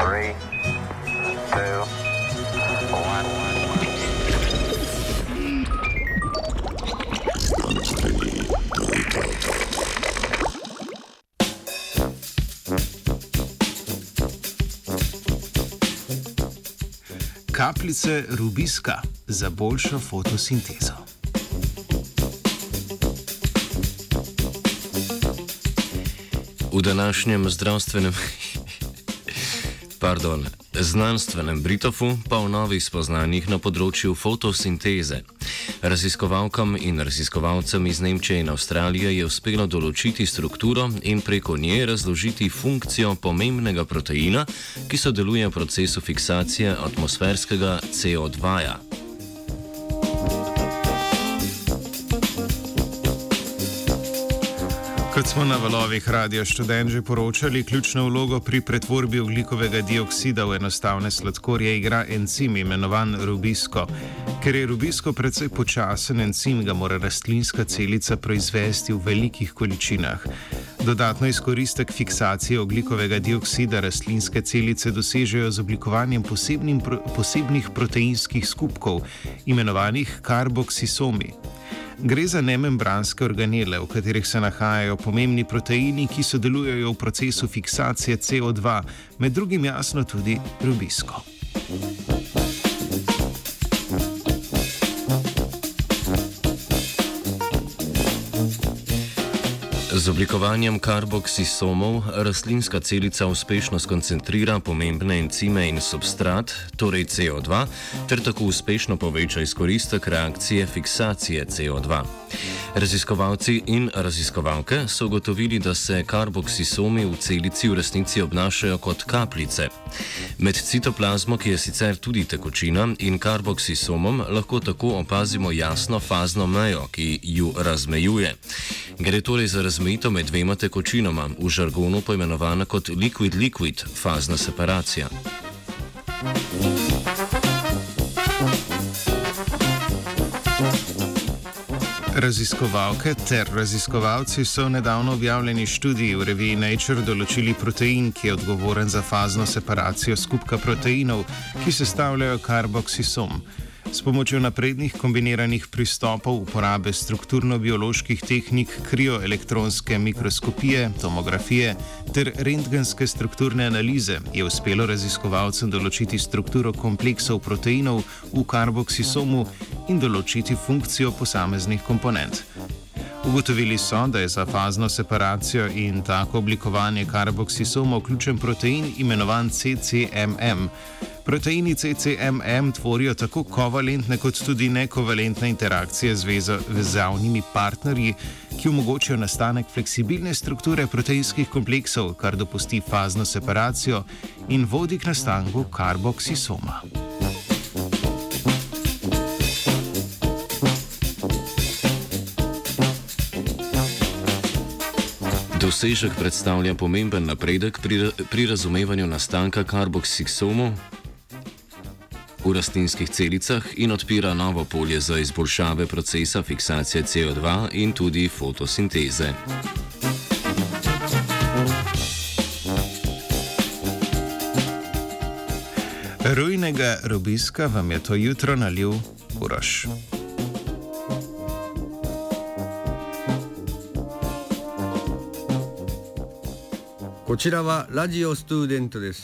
Three, two, one. Kapljice rubiska za boljšo fotosintezo. V današnjem zdravstvenem, pardon, znanstvenem Britofu pa o novih spoznanjih na področju fotosinteze. Raziskovalkam in raziskovalcem iz Nemčije in Avstralije je uspelo določiti strukturo in preko nje razložiti funkcijo pomembnega proteina, ki sodeluje v procesu fiksacije atmosferskega CO2. -ja. Kot smo na valovih radio študent že poročali, ključno vlogo pri pretvorbi oglikovega dioksida v enostavne sladkorje igra encim imenovan rubisko. Ker je rubisko precej počasen encim, ga mora rastlinska celica proizvesti v velikih količinah. Dodatno izkoristek fiksacije oglikovega dioksida rastlinske celice dosežejo z oblikovanjem pro, posebnih proteinskih skupkov, imenovanih karboksisomi. Gre za nemembranske organele, v katerih se nahajajo pomembni proteini, ki sodelujejo v procesu fiksacije CO2, med drugim jasno tudi rubisko. Z oblikovanjem karboksisomov rastlinska celica uspešno skoncentrira pomembne encime in substrat, torej CO2, ter tako uspešno poveča izkoristek reakcije fiksacije CO2. Raziskovalci in raziskovalke so ugotovili, da se karboksisomi v celici v resnici obnašajo kot kapljice. Med citoplazmo, ki je sicer tudi tekočina, in karboksisomom lahko tako opazimo jasno fazno mejo, ki ju razmejuje. Gre torej za razmejitev med dvema tekočinama, v žargonu poimenovana kot liquid-liquid fazna separacija. Raziskovalke ter raziskovalci so v nedavno objavljeni študiji v reviji Nature določili protein, ki je odgovoren za fazno separacijo skupka proteinov, ki sestavljajo karboksisom. S pomočjo naprednih kombiniranih pristopov uporabe strukturno-bioloških tehnik krioelektronske mikroskopije, tomografije ter rentgenske strukturne analize je uspelo raziskovalcem določiti strukturo kompleksov proteinov v karboksisomu in določiti funkcijo posameznih komponent. Ugotovili so, da je za fazno separacijo in tako oblikovanje karboksisomov ključen protein imenovan CCMM. Proteini CCMM tvorijo tako kovalentne kot tudi nekovalentne interakcije z vezavnimi partnerji, ki omogočajo nastanek fleksibilne strukture proteinskih kompleksov, kar dopusti fazno separacijo in vodi k nastanku karboksisoma. Dosežek predstavlja pomemben napredek pri, pri razumevanju nastanka karboksisomov v rastlinskih celicah in odpira novo polje za izboljšave procesa fiksacije CO2 in tudi fotosinteze. Rujnega robiska vam je to jutro nalil Uroš. Kočirava radio student です。